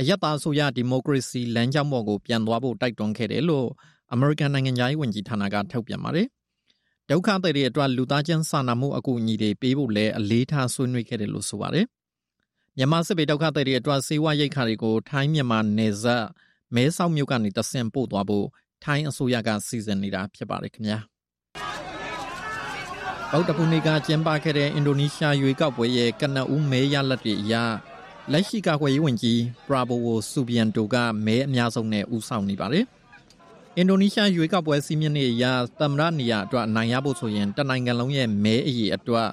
အယက်သားဆိုရဒီမိုကရေစီလမ်းကြောင်းပေါ်ကိုပြန်သွားဖို့တိုက်တွန်းခဲ့တယ်လို့အမေရိကန်နိုင်ငံသားရေးဝန်ကြီးဌာနကထုတ်ပြန်ပါတယ်။ဒုက္ခသည်တွေအတွက်လူသားချင်းစာနာမှုအကူအညီတွေပေးဖို့လည်းအလေးထားဆွေးနွေးခဲ့တယ်လို့ဆိုပါတယ်။မြန်မာစစ်ပေဒုက္ခသည်တွေအတွက်စေဝါရိတ်ခါတွေကိုထိုင်းမြန်မာနယ်စပ်မဲဆောက်မြို့ကနေတဆင့်ပို့သွားဖို့ထိုင်းအစိုးရကစီစဉ်နေတာဖြစ်ပါတယ်ခင်ဗျာ။ဗုဒ္ဓဘုနေ့ကကျင်းပခဲ့တဲ့အင်ဒိုနီးရှားရွေးကောက်ပွဲရဲ့ကနအူးမဲရလက်တွေအရ လက်ရှိကာကွယ်ရေးဝန်ကြီးပရာဘိုဝိုဆူဘီယန်တိုကမဲအများဆုံးနဲ့ဦးဆောင်နေပါတယ်။အင်ဒိုနီးရှားရွေးကောက်ပွဲစီးမြင့်နေအရသမ္မတနေရာအတွက်အနိုင်ရဖို့ဆိုရင်တနိုင်ငံလုံးရဲ့မဲအရေအတွက်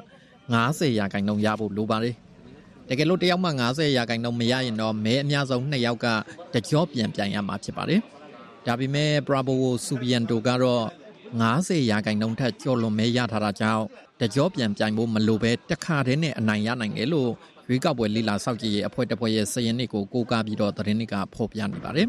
90ရာခိုင်နှုန်းရဖို့လိုပါတယ်။တကယ်လို့တယောက်မှ90ရာခိုင်နှုန်းမရရင်တော့မဲအများဆုံးနှစ်ယောက်ကတကြောပြန်ပြန်ရမှာဖြစ်ပါတယ်။ဒါပေမဲ့ပရာဘိုဝိုဆူဘီယန်တိုကတော့90ရာခိုင်နှုန်းထက်ကျော်လွန်မဲရထားတာကြောင့်တကြောပြန်ပြိုင်ဖို့မလိုပဲတခါတည်းနဲ့အနိုင်ရနိုင်တယ်လို့ ရွေးကောက်ပွဲလီလာစောက်ကြည့်ရဲ့အဖွဲ့တစ်ဖွဲ့ရဲ့စည်ရင်တွေကိုကိုးကားပြီးတော့သတင်းတွေကဖော်ပြနေပါတယ်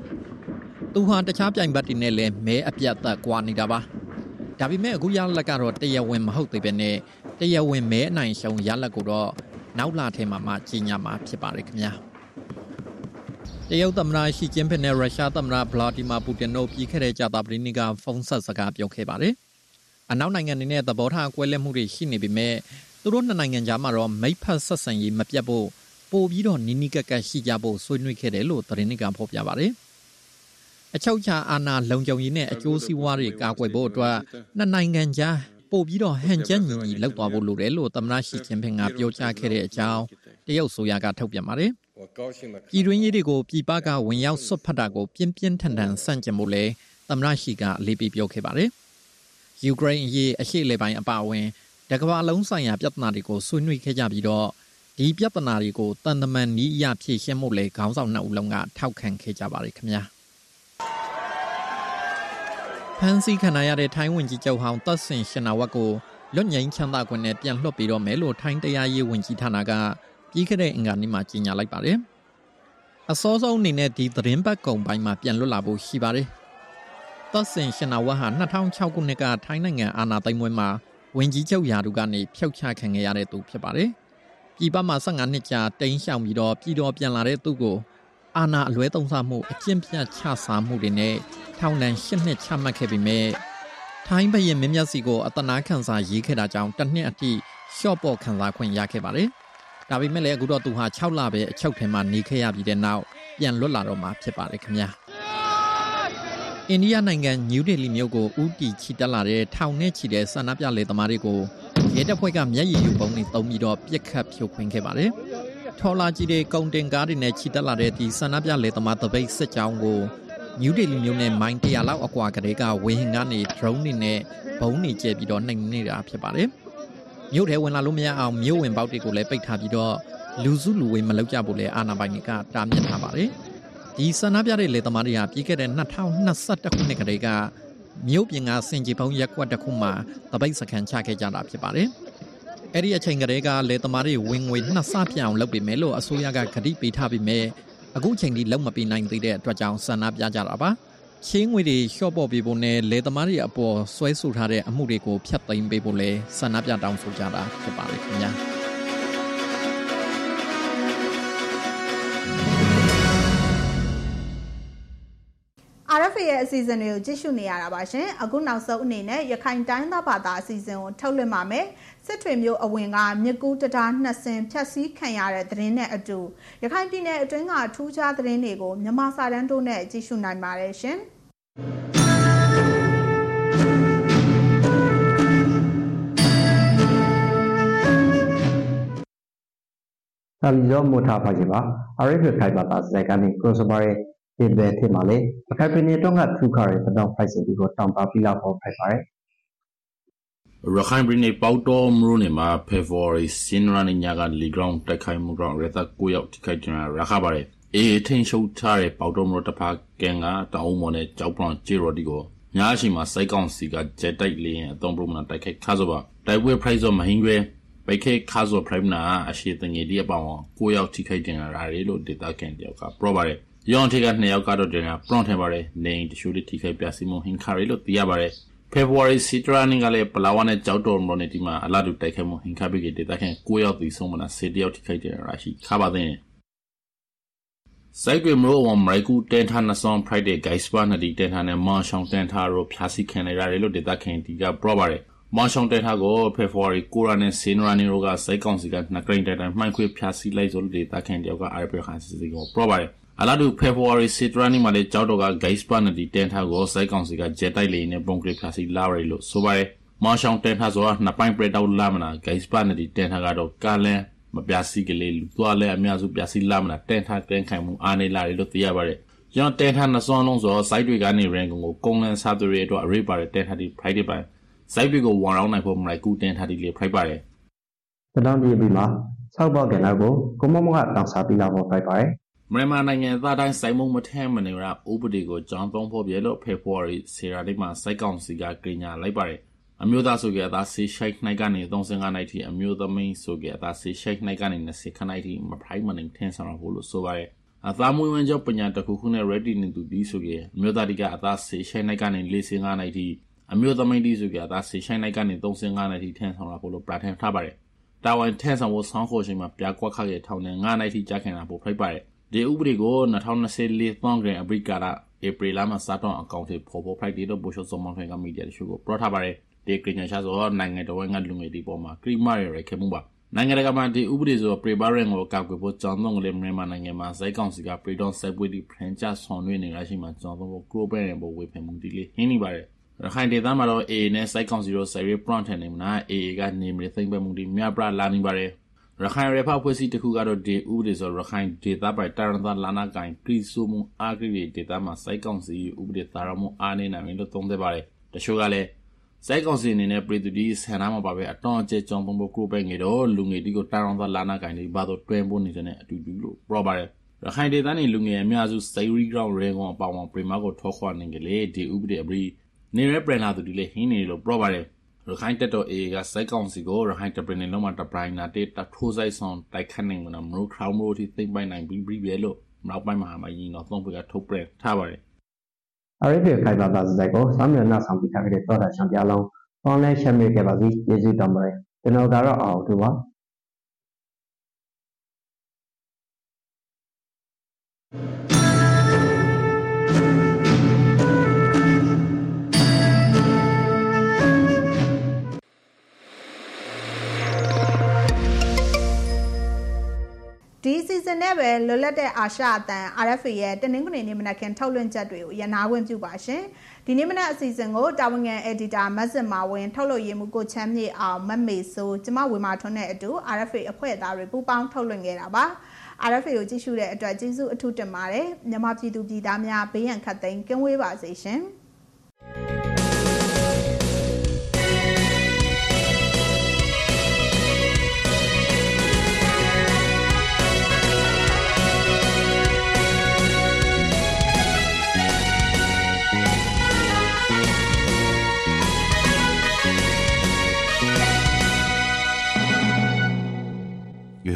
။သူဟာတခြားပြိုင်ဘက်တွေနဲ့လည်းမဲအပြတ်သက်ကွာနေတာပါ။ဒါပေမဲ့အခုရလက်ကတော့တရားဝင်မဟုတ်သေးပဲနဲ့တရားဝင်မဲအနိုင်ရှုံရလက်ကိုတော့နောက်လာထဲမှာမှကြီးညာမှာဖြစ်ပါတယ်ခင်ဗျာ။တရုတ်သမ္မတရှီကျင်းဖင်နဲ့ရုရှားသမ္မတဗလာဒီမာပူတင်တို့ပြီးခဲ့တဲ့ကြာသပတေးနေ့ကဖုန်းဆက်စကားပြောခဲ့ပါတယ်။အနောက်နိုင်ငံတွေနဲ့သဘောထားကွဲလွဲမှုတွေရှိနေပေမဲ့ သူတို့နှစ်နိုင်ငံကြားမှာတော့မိဖက်ဆက်ဆံရေးမပြတ်ဖို့ပို့ပြီးတော့နီးနီးကပ်ကပ်ရှိကြဖို့ဆွေးနွေးခဲ့တယ်လို့သတင်းတွေကဖော်ပြပါတယ်။အချုပ်ချာအာဏာလုံခြုံရေးနဲ့အကျိုးစီးပွားတွေကာကွယ်ဖို့အတွက်နှစ်နိုင်ငံကြားပို့ပြီးတော့ဟန်ချက်ညီညီလောက်သွားဖို့လိုတယ်လို့သမ္မတရှီကျင်းဖင်ကပြောကြားခဲ့တဲ့အကြောင်းတရုတ်ဆိုရကထုတ်ပြန်ပါတယ်။ပြည်တွင်းရေးတွေကိုပြည်ပကဝင်ရောက်ဆွတ်ဖက်တာကိုပြင်းပြင်းထန်ထန်ဆန့်ကျင်ဖို့လဲသမ္မတရှီကအလေးပေးပြောခဲ့ပါတယ်။ယူကရိန်းအရေးအရှေ့လေပိုင်းအပါအဝင် တကဘာလုံးဆိုင်ရာပြဿနာတွေကိုဆွေးနွေးခဲ့ကြပြီးတော့ဒီပြဿနာတွေကိုတန်တမန်နီးအရဖြေရှင်းမှုလေခေါင်းဆောင်နှစ်ဦးလုံးကထောက်ခံခဲ့ကြပါတယ်ခင်ဗျာဖန်စီခဏရတဲ့ထိုင်းဝင်ကြီးချုပ်ဟောင်းတပ်ဆင်ရှင်နာဝတ်ကိုလွတ်ငင်းချမ်းသာခွင့်နဲ့ပြန်လွှတ်ပြီးတော့မယ်လို့ထိုင်းတရားရေးဝန်ကြီးဌာနကပြီးခဲ့တဲ့အင်္ဂါနေ့မှာကြေညာလိုက်ပါတယ်အစောဆုံးအနေနဲ့ဒီသတင်းပတ်ကုံပိုင်းမှာပြန်လွတ်လာဖို့ရှိပါတယ်တပ်ဆင်ရှင်နာဝတ်ဟာ2006ခုနှစ်ကထိုင်းနိုင်ငံအာဏာသိမ်းပွဲမှာ ဝင်ကြီးချုပ်ယာဒူကနေဖျောက်ချခံခဲ့ရတဲ့သူဖြစ်ပါတယ်။ပြည်ပမှာ15နှစ်ကြာတိမ်းရှောင်ပြီးတော့ပြည်တော်ပြန်လာတဲ့သူကိုအာဏာအလွဲသုံးစားမှုအကျင့်ပြတ်ချစားမှုတွေနဲ့ထောင်ဒဏ်၈နှစ်ချမှတ်ခဲ့ပြီးမြဲထိုင်းဘရင်မင်းမြတ်စီကိုအတနာခံစာရေးခဲ့တာကြောင့်တစ်နှစ်အထိရှော့ပေါ်ခံစားခွင့်ရခဲ့ပါတယ်။ဒါပေမဲ့လည်းအခုတော့သူဟာ6လပဲအချုပ်ထဲမှာနေခဲ့ရပြီးတဲ့နောက်ပြန်လွတ်လာတော့မှာဖြစ်ပါတယ်ခင်ဗျာ။ အိန္ဒိယနိုင်ငံနယူးဒေလီမြို့ကိုဦးတီချီတက်လာတဲ့ထောင်နဲ့ချီတဲ့ဆန္ဒပြလေသမားတွေကိုရဲတပ်ဖွဲ့ကမျက်ရည်ယူပုံတွေတုံးပြီးတော့ပြစ်ခတ်ဖြိုခွင်းခဲ့ပါတယ်။ထော်လာကြီးတွေကုန်တင်ကားတွေနဲ့ချီတက်လာတဲ့ဒီဆန္ဒပြလေသမားတပိတ်စစ်ကြောင်းကိုနယူးဒေလီမြို့နဲ့မိုင်တရာလောက်အကွာကလေးကဝင်းဟင်ကနေ drone တွေနဲ့ဘုံတွေကျဲပြီးတော့နှိမ်နေတာဖြစ်ပါတယ်။မြို့ထဲဝင်လာလို့မရအောင်မြို့ဝင်ပေါက်တွေကိုလည်းပိတ်ထားပြီးတော့လူစုလူဝေးမလုပ်ကြဘူးလေအာဏာပိုင်တွေကတားမြစ်ထားပါတယ်။ ဒီဆန္ဒပြတဲ့လေသမားတွေဟာပြီးခဲ့တဲ့2021ခုနှစ်ကတည်းကမြို့ပြင်ကစင်ကြီးပုံရက်ကွက်တစ်ခုမှာတပိတ်စခန်းချခဲ့ကြတာဖြစ်ပါတယ်။အဲ့ဒီအချိန်ကတည်းကလေသမားတွေဝင်ငွေနှစ်ဆပြအောင်လုပ်ပေးမယ်လို့အစိုးရကကတိပေးထားပြီးမြဲအခုချိန်ထိလုံးမပေးနိုင်သေးတဲ့အတွက်ကြောင့်ဆန္ဒပြကြတာပါ။ချင်းငွေတွေလျှော့ပေါ့ပေးဖို့နဲ့လေသမားတွေအပေါ်ဆွဲဆူထားတဲ့အမှုတွေကိုဖျက်သိမ်းပေးဖို့လဲဆန္ဒပြတောင်းဆိုကြတာဖြစ်ပါတယ်ခင်ဗျာ။ RFA ရဲ့အစီအစဉ်တွေကိုကြည့်ရှုနေရတာပါရှင်အခုနောက်ဆုံးအနေနဲ့ရခိုင်တိုင်းသားဘာသာအစီအစဉ်ကိုထုတ်လွှင့်ပါမယ်စစ်ထွေမျိုးအဝင်ကမြကူးတတားနှစ်စင်ဖြတ်စည်းခံရတဲ့သတင်းနဲ့အတူရခိုင်ပြည်နယ်အတွင်းကထူးခြားသတင်းတွေကိုမြန်မာစာတန်းတို့နဲ့ကြည့်ရှုနိုင်ပါတယ်ရှင်တာလီရောမိုထားပါကြပါ RFA ခိုင်ဘာသာစတဲ့ကနေကိုစပါရဲ့ ဒီဘယ်ထင်ပါလေအခိုင်ပင်တော့ကထူခါရတဲ့တော့ဖိုက်စဒီကိုတောင်ပါပြလောက်ပေါ်ဖိုက်ပါတယ်ရခိုင်ပြည်နယ်ပေါတော်မရုံမှာဖေဖော်ဝါရီစင်ရန်ညကလီဂရောင်းတိုက်ခိုက်မှုကြောင့်ရသကိုရောက်ထိခိုက်ကြရခပါတယ်အေးထိန်ရှုပ်ထားတဲ့ပေါတော်မရုတဖာကန်ကတောင်အုံမော်နဲ့ကြောက်ပလောင်ဂျေရိုဒီကိုညာရှိမှာစိုက်ကောင်စီကဂျက်တိုက်လင်းအသုံးပြုမနာတိုက်ခိုက်ခါဆိုပါတိုက်ပွဲပရိုက်ဇော်မဟင်းရွဲပိုက်ခဲခါဆိုပရိုက်နာအရှိတငယ်ဒီအပေါင်းကိုရောက်ထိခိုက်ကြရတာလေလို့ဒေတာကန်တယောက်ကပြောပါတယ် ရောင်ထေကနှစ်ယောက်ကတော့တင်တာပရွန်ထင်ပါတယ်နေတချို့လေးထိခိုက်ပြစီမှုဟင်ခါရီလို့သိရပါတယ်ဖေဖော်ဝါရီစီတရာနင်းကလည်းပလာဝါနဲ့ကြောက်တော်မော်နေတီမှာအလာတူတိုက်ခိုက်မှုဟင်ခါပြီးကဒေတာခင်9ယောက်သိဆုံးမလား10ယောက်ထိခိုက်တယ်ရာရှိခါပါတဲ့စိုက်တွေမလို့ဝမရိုက်ကူတန်ထာနဆောင်ဖရိုက်တဲ့ guys ပါနဒီတန်ထာနဲ့မောင်ရှောင်းတန်ထာရောဖြာစီခံရတယ်လို့ဒေတာခင်ဒီကပြောပါတယ်မောင်ရှောင်းတန်ထာကို February 9ရက်နဲ့စင်ရာနီရောကစိုက်ကောင်စီကနှစ်ဂရိန်တန်မှန်ခွေဖြာစီလိုက်ဆိုလို့ဒေတာခင်တယောက်က RP ခန်းစီစီကိုပြောပါတယ် အလာဒူ February 7ရက်နေ့မှာလေကြောက်တော့က guys ပါနဒီတန်ထာကိုစိုက်ကောင်စီကဂျက်တိုက်လေနဲ့ပုံကလေးဖြာစီလာရလို့ဆိုပါတယ်မောင်ရှောင်းတန်ထာဆိုတာနှစ်ပိုင်းပရက်တော့လာမနာ guys ပါနဒီတန်ထာကတော့ကာလန်မပြစီကလေးလူသွားလဲအများစုပြစီလာမလားတန်ထားတန်ခိုင်မှုအားနေလာတယ်လို့သိရပါတယ်။ကျွန်တော်တန်ထားနှစွမ်းလုံးဆိုတော့ site တွေကနေ rank ကိုကုန်းလန်းစားသူတွေအတွက် array ပါတယ်တန်ထားဒီ private ပိုင်း site တွေကိုဝန်ရောင်းနိုင်ဖို့မလိုက်ကူတန်ထားဒီလေး private ပါတယ်။တလောင်းဒီပြီးမှာဆောက်ပေါက်ကနောက်ကိုကိုမမကတောင်စားပြီးလာဖို့ private ပါတယ်။ မြန်မာနိုင်ငံသားတိုင်းစိုင်းမုံမထမ်းမနေရဥပဒေကို ကြောင်းသုံးဖို့ပြလို့ February ဆေရာလေးမှာစိုက်ကောင်စီက ကြေညာလိုက်ပါတယ်။အမျိုးသားဆိုကြအသားဆေးရှိုက်နှိုက်ကနေ35နိုင်ထိ အမျိုးသမီးဆိုကြအသားဆေးရှိုက်နှိုက်ကနေ20ခနိုင်ထိ မဖိုင်းမနိုင်ထင်းဆောင်ဖို့လို့ ဆိုပါရဲ့အသားမွေးဝမ်းကြောပညာတစ်ခုခုနဲ့ ready နေသူဒီဆိုကြအမျိုးသားဒီကအသားဆေးရှိုက်နှိုက်ကနေ45နိုင်ထိ အမျိုးသမီးဒီဆိုကြအသားဆေးရှိုက်နှိုက်ကနေ35နိုင်ထိထင်းဆောင်ဖို့လို့ ပြဋ္ဌာန်းထားပါတယ် တာဝန်ထင်းဆောင်ဖို့ဆောင်းခေါ်ချိန်မှာပြကွက်ခရဲ့ထောင်နဲ့9နိုင်ထိကြာခင်လာဖို့ဖိတ်ပါတယ် ဒီဥပဒေကို2024သောင်းဂရန်အပရိကာရဧပြီလမှာစတော့အကောင့်တွေပေါ်ပေါ်ဖိုက်တီတော့ပို့ရှုံမောင်းထွင်ကမီဒီယာတချို့ကိုပြောထားပါတယ်ဒီကညာရှာဆိုနိုင်ငံတော်ဝန်ကလူငယ်ဒီပေါ်မှာခရီးမရရခဲ့မှုပါနိုင်ငံတကာမှာဒီဥပဒေဆိုပရိပါရင်ကိုကောက်ကွယ်ဖို့ကြောင်းသုံးကလေးမြန်မာနိုင်ငံမှာစိုက်ကောင်စီကပရီဒွန်စိုက်ပွေးဒီဖရန်ချဆောင်ရွက်နေရရှိမှကြောင်းသုံးဖို့ကရိုဘယ်ဘောဝေဖန်မှုဒီလေးဟင်းနေပါတယ်ရခိုင်ဒေသမှာတော့ AA နဲ့စိုက်ကောင်စီတို့ဆယ်ရီပရန့်ထန်နေမနာ AA ကနေမီသိမ့်ပတ်မှုဒီမြပရလာနေပါတယ် ရခိုင်ရဖဖွဲ့စည်းတစ်ခုကတော့ဒီဥပဒေဆိုရခိုင်ဒေသပိုင်တာရန်သာလာနာကိုင်ခရီးဆိုမှုအာဂရီဒေသမှာစိုက်ကောင်စီဥပဒေသာရမှုအားနေနိုင်လို့သုံးသပ်ပါတယ်တချို့ကလည်းစိုက်ကောင်စီအနေနဲ့ပြည်သူဒီဆန္ဒမှာပါပဲအတောင်အကျကြောင်းပုံပုံကရုပဲငယ်တော့လူငယ်ဒီကိုတာရောင်းသားလာနာကိုင်နေဘာတော့တွဲဖို့နေတဲ့အတူတူလို့ပြောပါတယ်ရခိုင်ဒေသနေလူငယ်အများစုစိုက်ရီဂရောင်းရဲကောင်အပေါင်းပရိမာကိုထောခွာနေကြလေဒီဥပဒေအပရိနေရပရနာသူဒီလေဟင်းနေလို့ပြောပါတယ် ရခိုင်တက်တော်အေကစိုက်ကောင်စီကိုရခိုင်တပရင်လုံးမှာတပရိုင်နာတေတထိုးဆိုင်ဆောင်တိုက်ခတ်နေမှာမလို့ခရောင်းမိုးထိသိမ့်ပိုင်နိုင်ပြီးပြီးပဲလို့နောက်ပိုင်းမှာမရင်တော့သုံးပကထုတ်ပြထားပါတယ်အရိဖေခိုင်ပါပါစတဲ့ကိုစောင်းမြနာဆောင်ပြီးထားတဲ့သောတာချန်ပြလုံး online ရှင်းပြခဲ့ပါစီကျေးဇူးတင်ပါတယ်ကျွန်တော်ကတော့အောင်သူပါ ဒီစီဇန်နဲ့ပဲလွတ်လပ်တဲ့အာရှအတန် RFA ရဲ့တနင်္ဂနွေနေ့မနက်ခင်းထုတ်လွှင့်ချက်တွေကိုရနာခွင့်ပြုပါရှင်။ဒီနေ့မနက်အစီအစဉ်ကိုတာဝန်ခံ editor မတ်စင်မာဝင်ထုတ်လွှင့်ရေးမှုကိုချမ်းမြေအောင်မမေဆိုကျမဝေမာထွန်းနဲ့အတူ RFA အဖွဲ့သားတွေပူးပေါင်းထုတ်လွှင့်ခဲ့တာပါ။ RFA ကိုကြည့်ရှုတဲ့အတွက်ကျေးဇူးအထူးတင်ပါတယ်။မြန်မာပြည်သူပြည်သားများဘေးရန်ခတ်သိမ်းကင်းဝေးပါစေရှင်။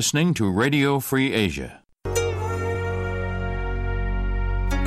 Listening to Radio Free Asia.